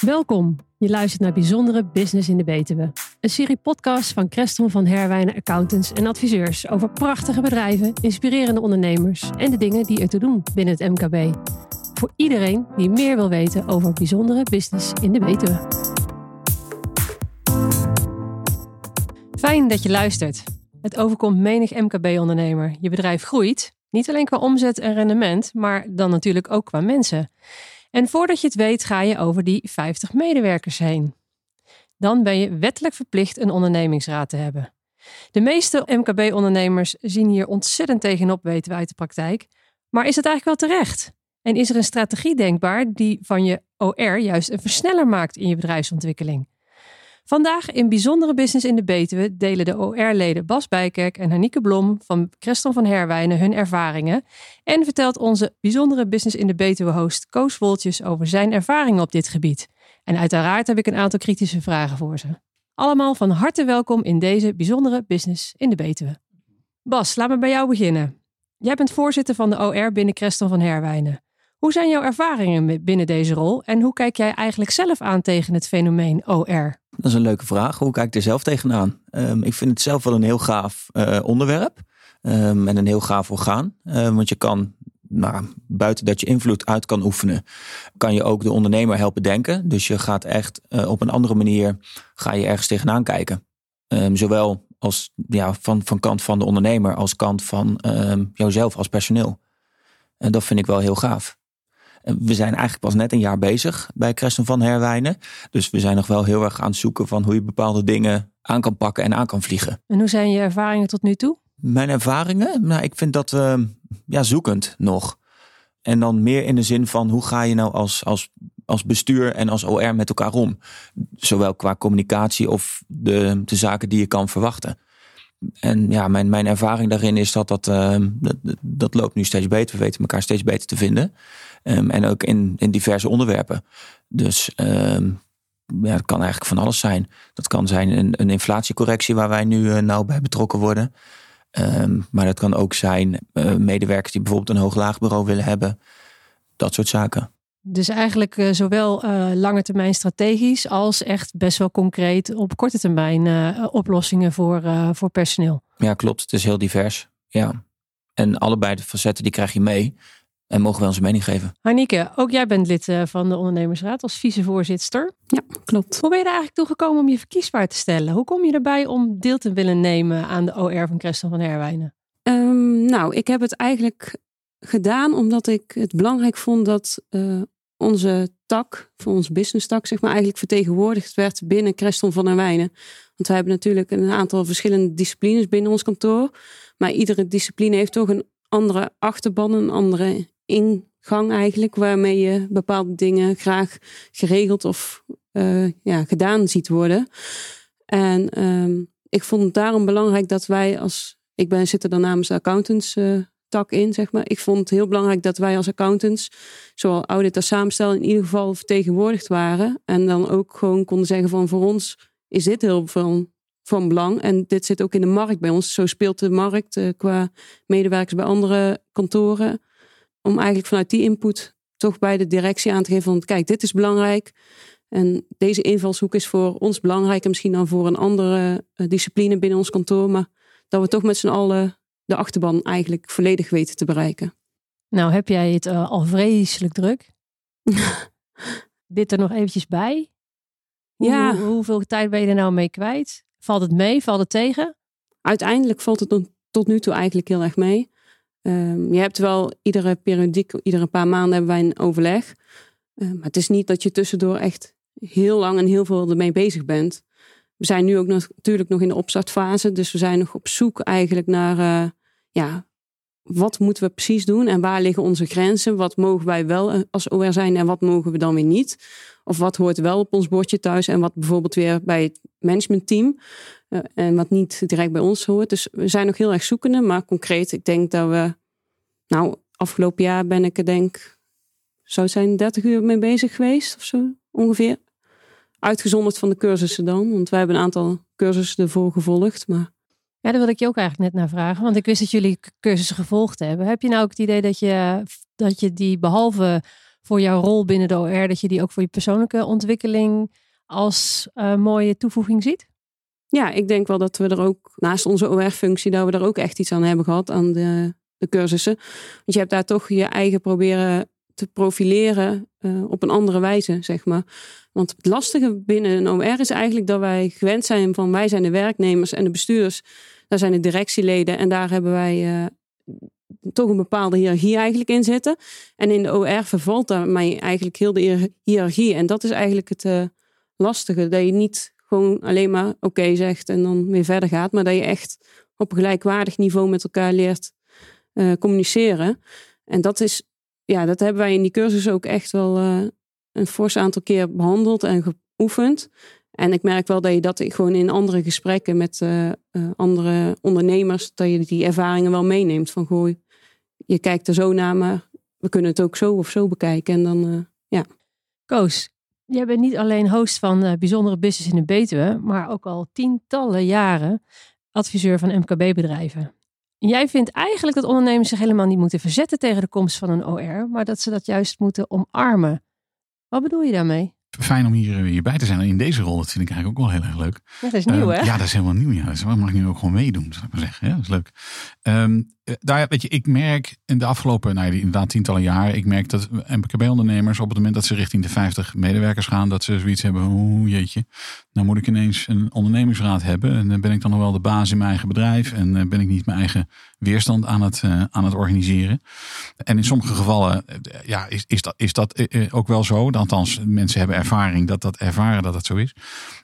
Welkom. Je luistert naar Bijzondere Business in de Betuwe. Een serie podcast van Creston van Herwijnen Accountants en adviseurs over prachtige bedrijven, inspirerende ondernemers en de dingen die er te doen binnen het MKB. Voor iedereen die meer wil weten over bijzondere business in de Betuwe. Fijn dat je luistert. Het overkomt menig MKB-ondernemer. Je bedrijf groeit, niet alleen qua omzet en rendement, maar dan natuurlijk ook qua mensen. En voordat je het weet, ga je over die 50 medewerkers heen. Dan ben je wettelijk verplicht een ondernemingsraad te hebben. De meeste MKB-ondernemers zien hier ontzettend tegenop, weten we uit de praktijk. Maar is het eigenlijk wel terecht? En is er een strategie denkbaar die van je OR juist een versneller maakt in je bedrijfsontwikkeling? Vandaag in Bijzondere Business in de Betuwe delen de OR-leden Bas Bijkerk en Hanieke Blom van Creston van Herwijnen hun ervaringen en vertelt onze Bijzondere Business in de Betuwe-host Koos Woltjes over zijn ervaringen op dit gebied. En uiteraard heb ik een aantal kritische vragen voor ze. Allemaal van harte welkom in deze Bijzondere Business in de Betuwe. Bas, laat me bij jou beginnen. Jij bent voorzitter van de OR binnen Creston van Herwijnen. Hoe zijn jouw ervaringen binnen deze rol en hoe kijk jij eigenlijk zelf aan tegen het fenomeen OR? Dat is een leuke vraag. Hoe kijk ik er zelf tegenaan? Um, ik vind het zelf wel een heel gaaf uh, onderwerp um, en een heel gaaf orgaan. Uh, want je kan, nou, buiten dat je invloed uit kan oefenen, kan je ook de ondernemer helpen denken. Dus je gaat echt uh, op een andere manier, ga je ergens tegenaan kijken. Zowel als ja, van, van kant van de ondernemer als kant van jouzelf als personeel. En dat vind ik wel heel gaaf. We zijn eigenlijk pas net een jaar bezig bij Creston van Herwijnen. Dus we zijn nog wel heel erg aan het zoeken van hoe je bepaalde dingen aan kan pakken en aan kan vliegen. En hoe zijn je ervaringen tot nu toe? Mijn ervaringen? Nou, ik vind dat we ja, zoekend nog. En dan meer in de zin van hoe ga je nou als, als, als bestuur en als OR met elkaar om? Zowel qua communicatie of de, de zaken die je kan verwachten. En ja, mijn, mijn ervaring daarin is dat dat, uh, dat dat loopt nu steeds beter. We weten elkaar steeds beter te vinden. Um, en ook in, in diverse onderwerpen. Dus um, ja, het kan eigenlijk van alles zijn. Dat kan zijn een, een inflatiecorrectie waar wij nu uh, nauw bij betrokken worden. Um, maar dat kan ook zijn uh, medewerkers die bijvoorbeeld een hoog-laagbureau willen hebben. Dat soort zaken. Dus eigenlijk uh, zowel uh, lange termijn strategisch als echt best wel concreet op korte termijn oplossingen voor, voor personeel. Ja, klopt. Het is heel divers. Ja. En allebei de facetten die krijg je mee. En mogen we onze mening geven. Harnieke, ook jij bent lid van de ondernemersraad als vicevoorzitter. Ja, klopt. Hoe ben je er eigenlijk toe gekomen om je verkiesbaar te stellen? Hoe kom je erbij om deel te willen nemen aan de OR van Creston van Herwijnen? Um, nou, ik heb het eigenlijk gedaan omdat ik het belangrijk vond dat uh, onze tak, voor ons business tak, zeg maar, eigenlijk vertegenwoordigd werd binnen Creston van Herwijnen. Want wij hebben natuurlijk een aantal verschillende disciplines binnen ons kantoor. Maar iedere discipline heeft toch een andere achterban, een andere ingang eigenlijk, waarmee je bepaalde dingen graag geregeld of uh, ja, gedaan ziet worden. En um, ik vond het daarom belangrijk dat wij als, ik ben zitten dan namens de accountants uh, tak in, zeg maar. Ik vond het heel belangrijk dat wij als accountants, zowel audit als samenstel, in ieder geval vertegenwoordigd waren. En dan ook gewoon konden zeggen van voor ons is dit heel veel van belang. En dit zit ook in de markt bij ons. Zo speelt de markt uh, qua medewerkers bij andere kantoren. Om eigenlijk vanuit die input toch bij de directie aan te geven van kijk, dit is belangrijk. En deze invalshoek is voor ons belangrijk en misschien dan voor een andere uh, discipline binnen ons kantoor. Maar dat we toch met z'n allen de achterban eigenlijk volledig weten te bereiken. Nou, heb jij het uh, al vreselijk druk? Dit er nog eventjes bij? Hoe, ja. hoeveel tijd ben je er nou mee kwijt? Valt het mee? Valt het tegen? Uiteindelijk valt het tot nu toe eigenlijk heel erg mee. Um, je hebt wel iedere periodiek, iedere paar maanden hebben wij een overleg. Uh, maar het is niet dat je tussendoor echt heel lang en heel veel ermee bezig bent. We zijn nu ook natuurlijk nog in de opstartfase. Dus we zijn nog op zoek eigenlijk naar uh, ja, wat moeten we precies doen en waar liggen onze grenzen? Wat mogen wij wel eh, als OR zijn en wat mogen we dan weer niet? Of wat hoort wel op ons bordje thuis en wat bijvoorbeeld weer bij het managementteam uh, en wat niet direct bij ons hoort. Dus we zijn nog heel erg zoekende, maar concreet, ik denk dat we, nou, afgelopen jaar ben ik er denk, zou zijn 30 uur mee bezig geweest of zo ongeveer. Uitgezonderd van de cursussen dan, want wij hebben een aantal cursussen ervoor gevolgd, maar ja, daar wil ik je ook eigenlijk net naar vragen. Want ik wist dat jullie cursussen gevolgd hebben. Heb je nou ook het idee dat je, dat je die behalve voor jouw rol binnen de OR, dat je die ook voor je persoonlijke ontwikkeling als uh, mooie toevoeging ziet? Ja, ik denk wel dat we er ook naast onze OR-functie, dat we er ook echt iets aan hebben gehad aan de, de cursussen. Want je hebt daar toch je eigen proberen te profileren uh, op een andere wijze, zeg maar. Want het lastige binnen een OR is eigenlijk dat wij gewend zijn van wij zijn de werknemers en de bestuurders, daar zijn de directieleden en daar hebben wij uh, toch een bepaalde hiërarchie eigenlijk in zitten. En in de OR vervalt daarmee eigenlijk heel de hiërarchie. En dat is eigenlijk het uh, lastige, dat je niet gewoon alleen maar oké zegt en dan weer verder gaat, maar dat je echt op een gelijkwaardig niveau met elkaar leert uh, communiceren. En dat is, ja, dat hebben wij in die cursus ook echt wel een fors aantal keer behandeld en geoefend. En ik merk wel dat je dat gewoon in andere gesprekken met uh, andere ondernemers, dat je die ervaringen wel meeneemt. Van goh, je kijkt er zo naar, maar we kunnen het ook zo of zo bekijken. En dan, ja. Koos, Jij bent niet alleen host van Bijzondere Business in de Betuwe, maar ook al tientallen jaren adviseur van MKB-bedrijven. Jij vindt eigenlijk dat ondernemers zich helemaal niet moeten verzetten tegen de komst van een OR, maar dat ze dat juist moeten omarmen. Wat bedoel je daarmee? fijn om hier, hierbij eh, te zijn. in deze rol, dat vind ik eigenlijk ook wel heel erg leuk. dat is nieuw, ehm, hè? Ja, dat is helemaal nieuw. Ja. Dat mag ik nu ook gewoon meedoen, zou ik maar zeggen. Ja, dat is leuk. Um, daar, weet je, ik merk in de afgelopen, nou, inderdaad tientallen jaren, ik merk dat MKB-ondernemers op het moment dat ze richting de 50 medewerkers gaan, dat ze zoiets hebben, oeh jeetje, nou moet ik ineens een ondernemingsraad hebben. En dan ben ik dan nog wel de baas in mijn eigen bedrijf en uh, ben ik niet mijn eigen weerstand aan het, aan het organiseren. En in sommige gevallen ja, is, is, dat, is dat ook wel zo. Althans, mensen hebben ervaring dat dat ervaren dat dat zo is.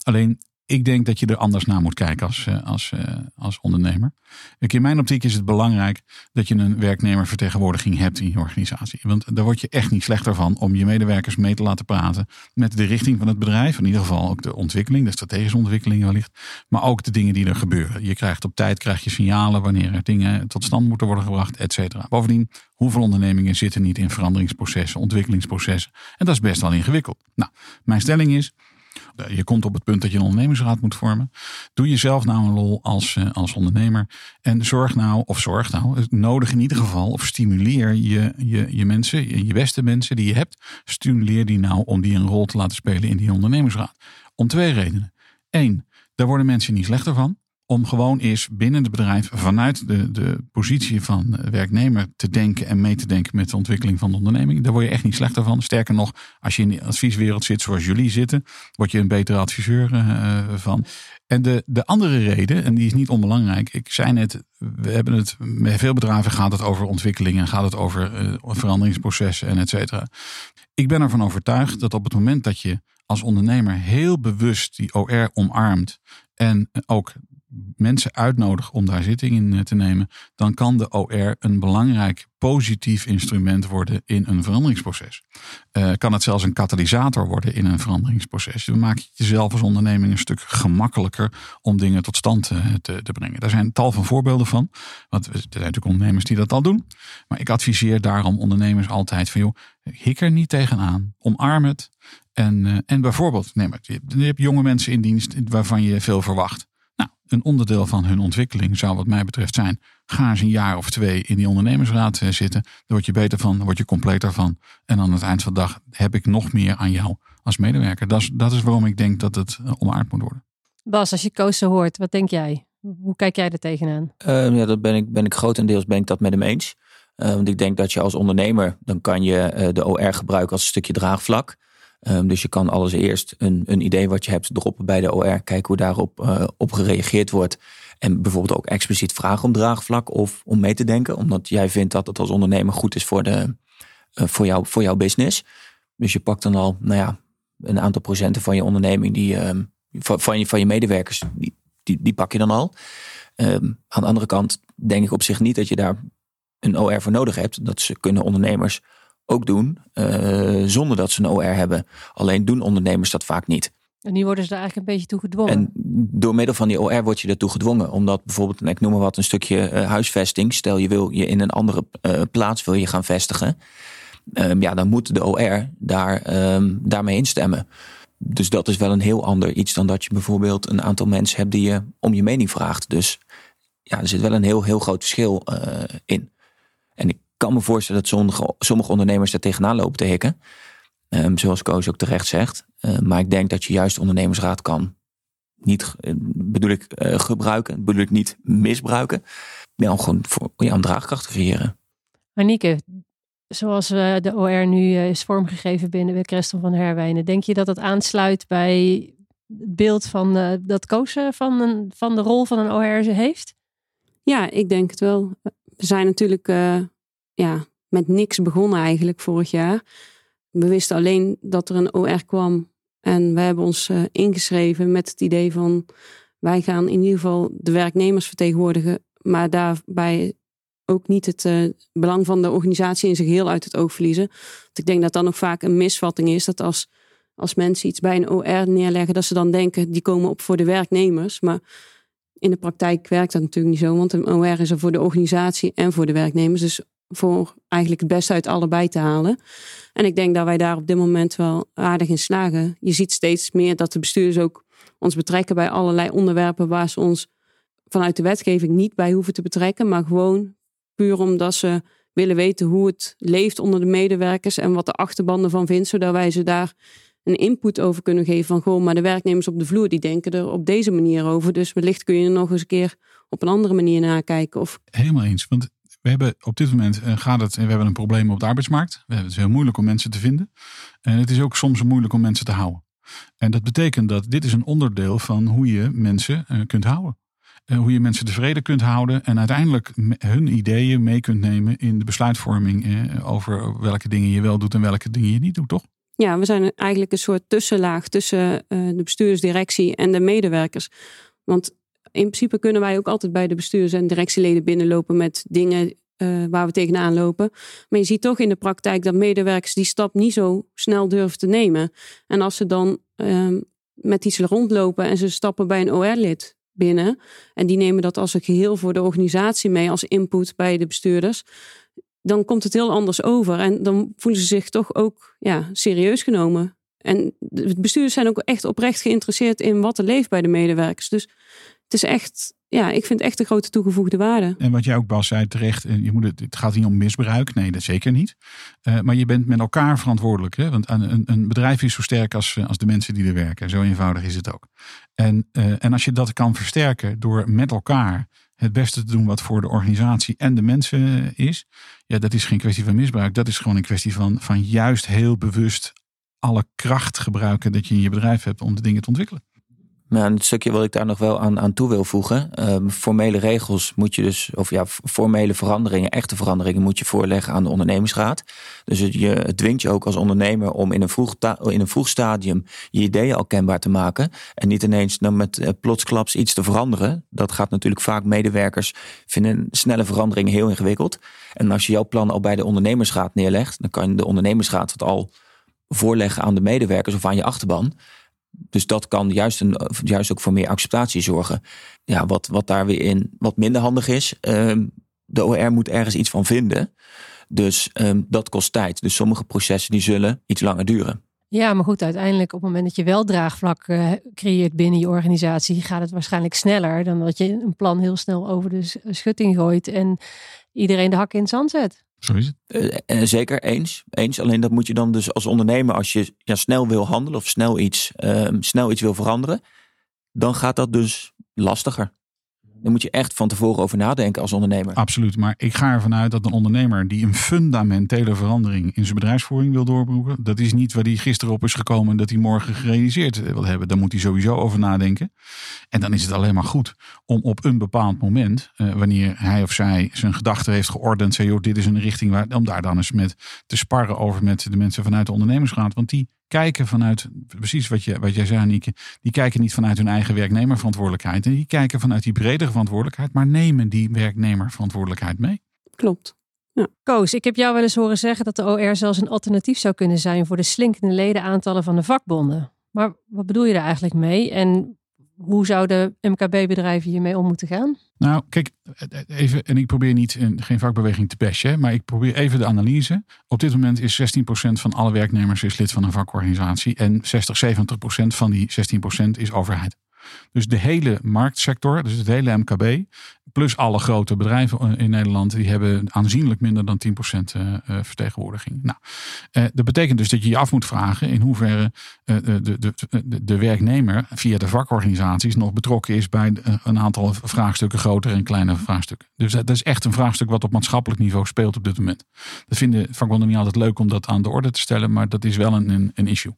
Alleen ik denk dat je er anders naar moet kijken als, eh, als, eh, als ondernemer. In mijn optiek is het belangrijk dat je een werknemervertegenwoordiging hebt in je organisatie. Want daar word je echt niet slechter van om je medewerkers mee te laten praten met de richting van het bedrijf. In ieder geval ook de ontwikkeling, de strategische ontwikkeling wellicht. Maar ook de dingen die er gebeuren. Je krijgt op tijd krijg je signalen wanneer er dingen tot stand moeten worden gebracht, et cetera. Bovendien, hoeveel ondernemingen zitten niet in veranderingsprocessen, ontwikkelingsprocessen? En dat is best wel ingewikkeld. Nou, mijn stelling is je komt op het punt dat je een ondernemingsraad moet vormen. Doe jezelf nou een lol als, eh, als ondernemer. En zorg nou, of zorg nou, nodig in ieder geval, of stimuleer je, je, je mensen, je beste mensen die je hebt. Stimuleer die nou om die een rol te laten spelen in die ondernemingsraad. Om twee redenen. Eén, daar worden mensen niet slechter van om gewoon eens binnen het bedrijf vanuit de, de positie van werknemer te denken en mee te denken met de ontwikkeling van de onderneming. Daar word je echt niet slechter van. Sterker nog, als je in de advieswereld zit zoals jullie zitten, word je een betere adviseur uh, van. En de, de andere reden, en die is niet onbelangrijk. Ik zei net, we hebben het met veel bedrijven gaat het over ontwikkelingen, gaat het over uh, veranderingsprocessen en et cetera. Ik ben ervan overtuigd dat op het moment dat je als ondernemer heel bewust die OR omarmt en ook mensen uitnodig om daar zitting in eh, te nemen, dan kan de OR een belangrijk positief instrument worden in een veranderingsproces. Uh, kan het zelfs een katalysator worden in een veranderingsproces. Dan maak je jezelf als onderneming een stuk gemakkelijker om dingen tot stand te, eh, te, te brengen. Daar zijn tal van voorbeelden van. Want er zijn natuurlijk ondernemers die dat al doen. Maar ik adviseer daarom ondernemers altijd van joh, hik er niet tegenaan. Omarm het. En, en bijvoorbeeld, neem het, je hebt jonge mensen in dienst waarvan je veel verwacht een onderdeel van hun ontwikkeling zou wat mij betreft zijn. Ga eens een jaar of twee in die ondernemersraad eh, zitten. Daar word je beter van, daar word je completer van. En aan het eind van de dag heb ik nog meer aan jou als medewerker. Dat is, dat is waarom ik denk dat het eh, omaard moet worden. Bas, als je Koos zo hoort, wat denk jij? Hoe kijk jij er tegenaan? Uh, ja, dat ben ik, ben ik grotendeels ben ik dat met hem eens. Uh, want ik denk dat je als ondernemer, dan kan je de OR gebruiken als een stukje draagvlak. Um, dus je kan alles eerst een, een idee wat je hebt droppen bij de OR. Kijken hoe daarop uh, op gereageerd wordt. En bijvoorbeeld ook expliciet vragen om draagvlak of om mee te denken. Omdat jij vindt dat het als ondernemer goed is voor, de, uh, voor, jou, voor jouw business. Dus je pakt dan al, nou ja, een aantal procenten van je onderneming, die, um, van, van, je, van je medewerkers, die, die, die pak je dan al. Um, aan de andere kant denk ik op zich niet dat je daar een OR voor nodig hebt. Dat ze kunnen ondernemers ook doen uh, zonder dat ze een OR hebben. Alleen doen ondernemers dat vaak niet. En nu worden ze daar eigenlijk een beetje toe gedwongen. En door middel van die OR word je ertoe gedwongen. Omdat bijvoorbeeld, ik noem maar wat, een stukje uh, huisvesting. Stel je wil je in een andere uh, plaats wil je gaan vestigen. Um, ja, dan moet de OR daar, um, daarmee instemmen. Dus dat is wel een heel ander iets dan dat je bijvoorbeeld een aantal mensen hebt die je om je mening vraagt. Dus ja, er zit wel een heel, heel groot verschil in. En ik kan me voorstellen dat sommige, sommige ondernemers daar tegenaan lopen te hikken. Um, zoals Koos ook terecht zegt. Uh, maar ik denk dat je juist de ondernemersraad kan niet, bedoel ik, uh, gebruiken, bedoel ik niet misbruiken. Ja, om gewoon voor, ja, om draagkracht te creëren. Anieke, zoals uh, de OR nu is vormgegeven binnen de Christel van Herwijnen, denk je dat dat aansluit bij het beeld van dat Koos van, een, van de rol van een OR heeft? Ja, ik denk het wel. We zijn natuurlijk ja, met niks begonnen eigenlijk vorig jaar. We wisten alleen dat er een OR kwam. En we hebben ons uh, ingeschreven met het idee van wij gaan in ieder geval de werknemers vertegenwoordigen, maar daarbij ook niet het uh, belang van de organisatie in zijn geheel uit het oog verliezen. Want ik denk dat dan ook vaak een misvatting is dat als, als mensen iets bij een OR neerleggen, dat ze dan denken die komen op voor de werknemers. Maar in de praktijk werkt dat natuurlijk niet zo, want een OR is er voor de organisatie en voor de werknemers. Dus voor eigenlijk het beste uit allebei te halen. En ik denk dat wij daar op dit moment wel aardig in slagen. Je ziet steeds meer dat de bestuurders ook ons betrekken bij allerlei onderwerpen waar ze ons vanuit de wetgeving niet bij hoeven te betrekken, maar gewoon puur omdat ze willen weten hoe het leeft onder de medewerkers en wat de achterban ervan vindt, zodat wij ze daar een input over kunnen geven van gewoon, maar de werknemers op de vloer die denken er op deze manier over. Dus wellicht kun je er nog eens een keer op een andere manier nakijken. Of... Helemaal eens, want we hebben op dit moment uh, gaat het, we hebben een probleem op de arbeidsmarkt. We hebben het heel moeilijk om mensen te vinden. En het is ook soms moeilijk om mensen te houden. En dat betekent dat dit is een onderdeel van hoe je mensen uh, kunt houden. Uh, hoe je mensen tevreden kunt houden en uiteindelijk hun ideeën mee kunt nemen in de besluitvorming over welke dingen je wel doet en welke dingen je niet doet, toch? Ja, we zijn eigenlijk een soort tussenlaag tussen de bestuursdirectie en de medewerkers. Want in principe kunnen wij ook altijd bij de bestuurs- en directieleden binnenlopen met dingen uh, waar we tegenaan lopen. Maar je ziet toch in de praktijk dat medewerkers die stap niet zo snel durven te nemen. En als ze dan uh, met iets rondlopen en ze stappen bij een OR-lid binnen. En die nemen dat als een geheel voor de organisatie mee als input bij de bestuurders. Dan komt het heel anders over. En dan voelen ze zich toch ook ja, serieus genomen. En de bestuurders zijn ook echt oprecht geïnteresseerd in wat er leeft bij de medewerkers. Dus het is echt, ja, ik vind echt een grote toegevoegde waarde. En wat jij ook Bas zei terecht, eh, je moet het, het gaat niet om misbruik. Nee, dat zeker niet. Uh, maar je bent met elkaar verantwoordelijk. Hè? Want een, een bedrijf is zo sterk als, als de mensen die er werken. Zo eenvoudig is het ook. En, en als je dat kan versterken door met elkaar het beste te doen wat voor de organisatie en de mensen is. Ja, dat is geen kwestie van misbruik. Dat is gewoon een kwestie van, van juist heel bewust alle kracht gebruiken dat je in je bedrijf hebt om de dingen te ontwikkelen. Nou, een stukje wat ik daar nog wel aan, aan toe wil voegen. Um, formele regels moet je dus, of ja, formele veranderingen, echte veranderingen moet je voorleggen aan de ondernemingsraad. Dus het, je, het dwingt je ook als ondernemer om in een, vroeg in een vroeg stadium je ideeën al kenbaar te maken. En niet ineens dan met uh, plotsklaps iets te veranderen. Dat gaat natuurlijk vaak medewerkers vinden snelle veranderingen heel ingewikkeld. En als je jouw plan al bij de ondernemersraad neerlegt, dan kan de ondernemersraad het al voorleggen aan de medewerkers of aan je achterban. Dus dat kan juist, een, juist ook voor meer acceptatie zorgen. Ja, wat, wat daar weer in wat minder handig is. Um, de OR moet ergens iets van vinden. Dus um, dat kost tijd. Dus sommige processen die zullen iets langer duren. Ja, maar goed, uiteindelijk op het moment dat je wel draagvlak uh, creëert binnen je organisatie, gaat het waarschijnlijk sneller dan dat je een plan heel snel over de schutting gooit en iedereen de hak in het zand zet. Zo is het. Uh, zeker eens. eens. Alleen dat moet je dan dus als ondernemer, als je ja, snel wil handelen of snel iets, uh, snel iets wil veranderen, dan gaat dat dus lastiger. Dan moet je echt van tevoren over nadenken als ondernemer. Absoluut. Maar ik ga ervan uit dat een ondernemer die een fundamentele verandering in zijn bedrijfsvoering wil doorbroeken. Dat is niet waar hij gisteren op is gekomen dat hij morgen gerealiseerd wil hebben. Daar moet hij sowieso over nadenken. En dan is het alleen maar goed om op een bepaald moment, eh, wanneer hij of zij zijn gedachten heeft geordend, zei joh, dit is een richting waar, om daar dan eens met te sparren over met de mensen vanuit de ondernemersraad. Want die kijken vanuit, precies wat, je, wat jij zei Nieke, die kijken niet vanuit hun eigen werknemerverantwoordelijkheid. En die kijken vanuit die bredere verantwoordelijkheid, maar nemen die werknemerverantwoordelijkheid mee. Klopt. Ja. Koos, ik heb jou wel eens horen zeggen dat de OR zelfs een alternatief zou kunnen zijn voor de slinkende ledenaantallen van de vakbonden. Maar wat bedoel je daar eigenlijk mee? En hoe zouden MKB-bedrijven hiermee om moeten gaan? Nou, kijk, even, en ik probeer niet geen vakbeweging te bashen, maar ik probeer even de analyse. Op dit moment is 16% van alle werknemers is lid van een vakorganisatie en 60, 70% van die 16% is overheid. Dus de hele marktsector, dus het hele MKB, plus alle grote bedrijven in Nederland, die hebben aanzienlijk minder dan 10% vertegenwoordiging. Nou, dat betekent dus dat je je af moet vragen in hoeverre de, de, de, de werknemer via de vakorganisaties nog betrokken is bij een aantal vraagstukken, grotere en kleinere vraagstukken. Dus dat is echt een vraagstuk wat op maatschappelijk niveau speelt op dit moment. Dat vinden vakbonden niet altijd leuk om dat aan de orde te stellen, maar dat is wel een, een, issue.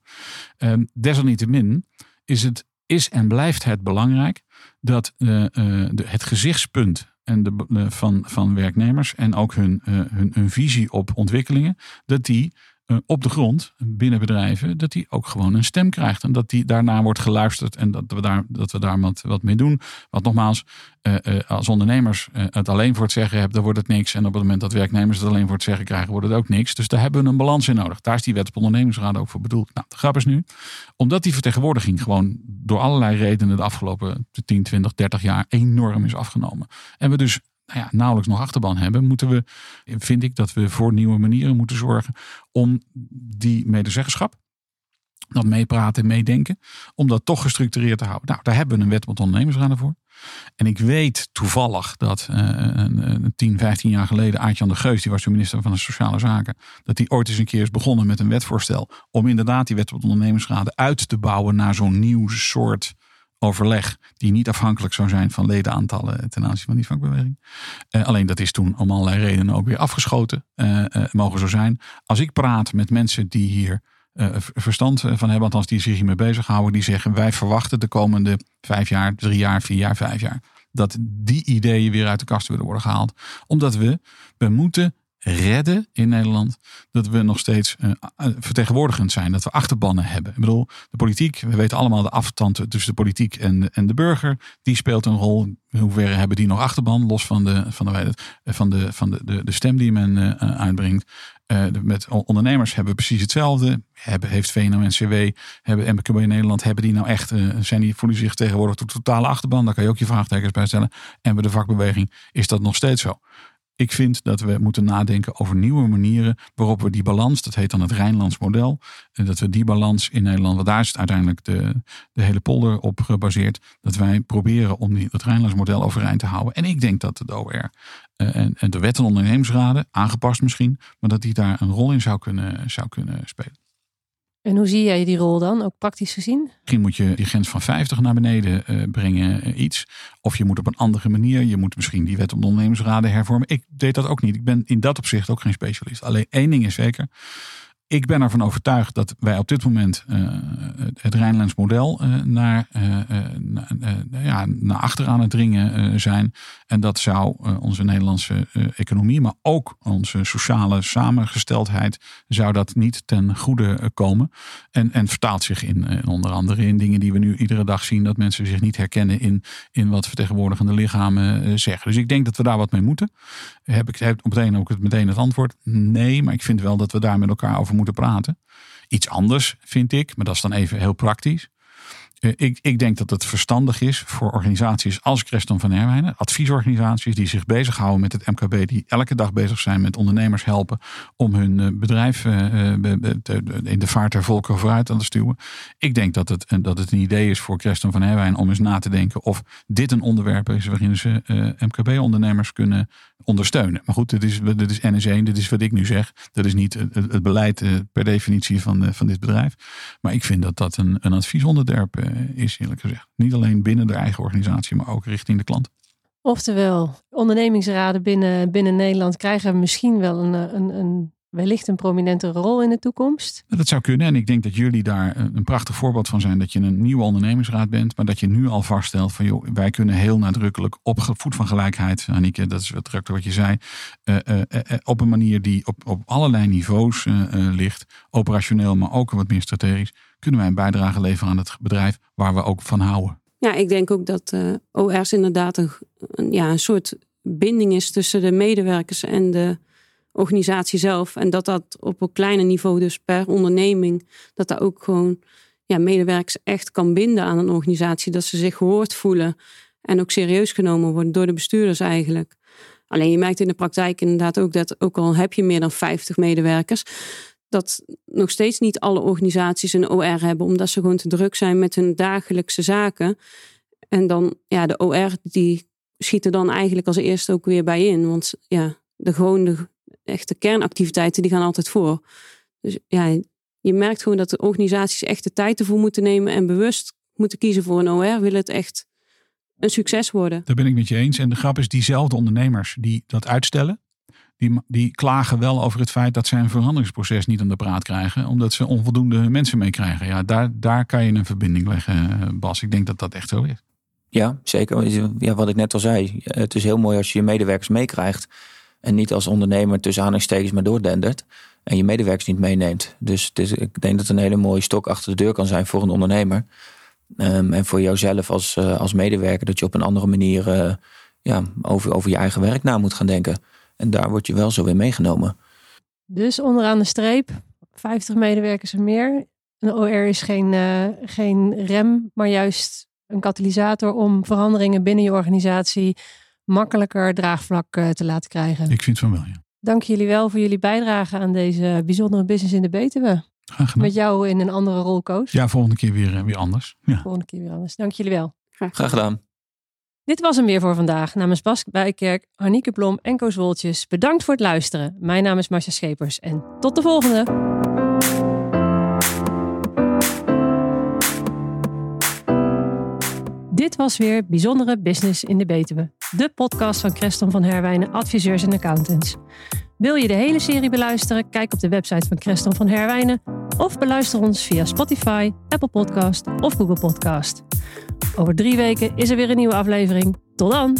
Um, desalniettemin is het is en blijft het belangrijk dat uh, uh, de, het gezichtspunt en de, uh, van, van werknemers en ook hun, hun, hun visie op ontwikkelingen, dat die eh, op de grond binnen bedrijven, dat die ook gewoon een stem krijgt. En dat die daarna wordt geluisterd en dat we daar, dat we daar wat, wat mee doen. Want nogmaals, uh, uh, als ondernemers het alleen voor het zeggen hebben, dan wordt het niks. En op het moment dat werknemers het alleen voor het zeggen krijgen, wordt het ook niks. Dus daar hebben we een balans in nodig. Daar is die wet op ondernemingsraad ook voor bedoeld. Nou, de grap is nu, omdat die vertegenwoordiging gewoon door allerlei redenen de afgelopen 10, 20, 30 jaar enorm is afgenomen. En we dus ja, nauwelijks nog achterban hebben, moeten we, vind ik, dat we voor nieuwe manieren moeten zorgen om die medezeggenschap, dat meepraten en meedenken, om dat toch gestructureerd te houden. Nou, daar hebben we een wet met ondernemingsraden voor. En ik weet toevallig dat uh, een, 10, 15 jaar geleden Aartjan de Geus, die was de minister van de Sociale Zaken, dat hij ooit eens een keer is begonnen met een wetvoorstel om inderdaad die wet met ondernemingsraden uit te bouwen naar zo'n nieuw soort overleg die niet afhankelijk zou zijn van ledenaantallen ten aanzien van die vakbeweging. Uh, alleen dat is toen om allerlei redenen ook weer afgeschoten. Uh, uh, mogen zo zijn. Als ik praat met mensen die hier verstand van hebben, althans die zich hiermee bezighouden, die zeggen wij verwachten de komende vijf jaar, drie jaar, vier jaar, vijf jaar, dat die ideeën weer uit de kast willen worden gehaald. Omdat we, we moeten redden in Nederland. Dat we nog steeds uh, vertegenwoordigend zijn. Dat we achterbannen hebben. Ik bedoel, de politiek, we weten allemaal de afstand tussen de politiek en en de burger. Die speelt een rol. In hoeverre hebben die nog achterban? Los van de, van de, van de, van de, de, de stem die men uitbrengt. Met ondernemers hebben we precies hetzelfde. Hebben, heeft VNO-NCW, hebben MKB in Nederland, hebben die nou echt, zijn die, voelen zich tegenwoordig de totale achterban? Daar kan je ook je vraagtekens bij stellen. En bij de vakbeweging is dat nog steeds zo. Ik vind dat we moeten nadenken over nieuwe manieren waarop we die balans, dat heet dan het Rijnlands model, en dat we die balans in Nederland, want daar is het uiteindelijk de, de hele polder op gebaseerd, dat wij proberen om het Rijnlands model overeind te houden. En ik denk dat de OR uh, en, de wet aangepast misschien, maar dat die daar een rol in zou kunnen, zou kunnen spelen. En hoe zie jij die rol dan, ook praktisch gezien? Misschien moet je die grens van 50 naar beneden uh, brengen, uh, iets. Of je moet op een andere manier, je moet misschien die wet om de ondernemingsraden hervormen. Ik deed dat ook niet. Ik ben in dat opzicht ook geen specialist. Alleen één ding is zeker ik ben ervan overtuigd dat wij op dit moment uh, het Rijnlands model uh, naar, uh, ja, naar achter aan het dringen zijn. En dat zou onze Nederlandse economie, maar ook onze sociale samengesteldheid, zou dat niet ten goede komen. En, en vertaalt zich in, onder andere in dingen die we nu iedere dag zien, dat mensen zich niet herkennen in, in wat vertegenwoordigende lichamen zeggen. Dus ik denk dat we daar wat mee moeten. Heb ik heb meteen ook het, meteen het antwoord? Nee, maar ik vind wel dat we daar met elkaar over moeten praten. Iets anders vind ik, maar dat is dan even heel praktisch. Eh, ik, ik, denk dat het verstandig is voor organisaties als Creston van Herwijnen, adviesorganisaties die zich bezighouden met het MKB, die elke dag bezig zijn met ondernemers helpen om hun eh, bedrijf eh, in de vaart der volken vooruit aan te stuwen. Ik denk dat het, dat het een idee is voor Creston van Herwijnen om eens na te denken of dit een onderwerp is waarin ze MKB-ondernemers kunnen ondersteunen. Maar goed, dit is, dit is NS1, dit is wat ik nu zeg. Dat is niet het, beleid per definitie van, van dit bedrijf. Maar ik vind dat dat een, een adviesonderwerp is, eerlijk gezegd. Niet alleen binnen de eigen organisatie, maar ook richting de klant. Oftewel, ondernemingsraden binnen, binnen Nederland krijgen misschien wel een, een, een wellicht een prominentere rol in de toekomst? Dat zou kunnen. En ik denk dat jullie daar een prachtig voorbeeld van zijn. Dat je een nieuwe ondernemingsraad bent. Maar dat je nu al vaststelt van joh, wij kunnen heel nadrukkelijk op voet van gelijkheid. Anike, dat is wat wat je zei. Uh, uh, uh, op een manier die op, op allerlei niveaus ligt. Operationeel, maar ook wat meer strategisch. Kunnen wij een bijdrage leveren aan het bedrijf waar we ook van houden. Ja, ik denk ook dat OR's inderdaad een, een, ja, een soort binding is tussen de medewerkers en de organisatie zelf. En dat dat op een kleiner niveau, dus per onderneming, dat daar ook gewoon ja, medewerkers echt kan binden aan een organisatie. Dat ze zich gehoord voelen en ook serieus genomen worden door de bestuurders eigenlijk. Alleen je merkt in de praktijk inderdaad ook dat, ook al heb je meer dan 50 medewerkers, dat nog steeds niet alle organisaties een OR hebben, omdat ze gewoon te druk zijn met hun dagelijkse zaken. En dan, ja, de OR die schieten dan eigenlijk als eerste ook weer bij in. Want ja, de gewoon de echte kernactiviteiten die gaan altijd voor. Dus ja, je merkt gewoon dat de organisaties echt de tijd ervoor moeten nemen en bewust moeten kiezen voor een OR. Willen het echt een succes worden. Daar ben ik met je eens. En de grap is, diezelfde ondernemers die dat uitstellen, die, die klagen wel over het feit dat ze een veranderingsproces niet aan de praat krijgen, omdat ze onvoldoende mensen meekrijgen. Ja, daar, daar kan je een verbinding leggen, Bas. Ik denk dat dat echt zo is. Ja, zeker. Ja, wat ik net al zei. Het is heel mooi als je je medewerkers meekrijgt. En niet als ondernemer tussen aanhalingstekens maar doordendert. En je medewerkers niet meeneemt. Dus het is, ik denk dat het een hele mooie stok achter de deur kan zijn voor een ondernemer. Um, en voor jouzelf als, uh, als medewerker. Dat je op een andere manier uh, ja, over, over je eigen werk na moet gaan denken. En daar word je wel zo weer meegenomen. Dus onderaan de streep, 50 medewerkers en meer. Een OR is geen, uh, geen rem, maar juist een katalysator om veranderingen binnen je organisatie makkelijker draagvlak uh, te laten krijgen. Ik vind van wel, ja. Dank jullie wel voor jullie bijdrage aan deze bijzondere business in de Betuwe. Met jou in een andere rol, Koos. Ja, volgende keer weer, eh, weer anders. Ja. Volgende keer weer anders. Dank jullie wel. Graag, Graag gedaan. Dit was hem weer voor vandaag. Namens Bas Bijkerk, Arnieke Blom en Koos Woltjes. Bedankt voor het luisteren. Mijn naam is Marcia Schepers en tot de volgende. Dit was weer Bijzondere Business in de Betuwe. De podcast van Creston van Herwijnen Adviseurs en Accountants. Wil je de hele serie beluisteren? Kijk op de website van Creston van Herwijnen. Of beluister ons via Spotify, Apple Podcast of Google Podcast. Over drie weken is er weer een nieuwe aflevering. Tot dan!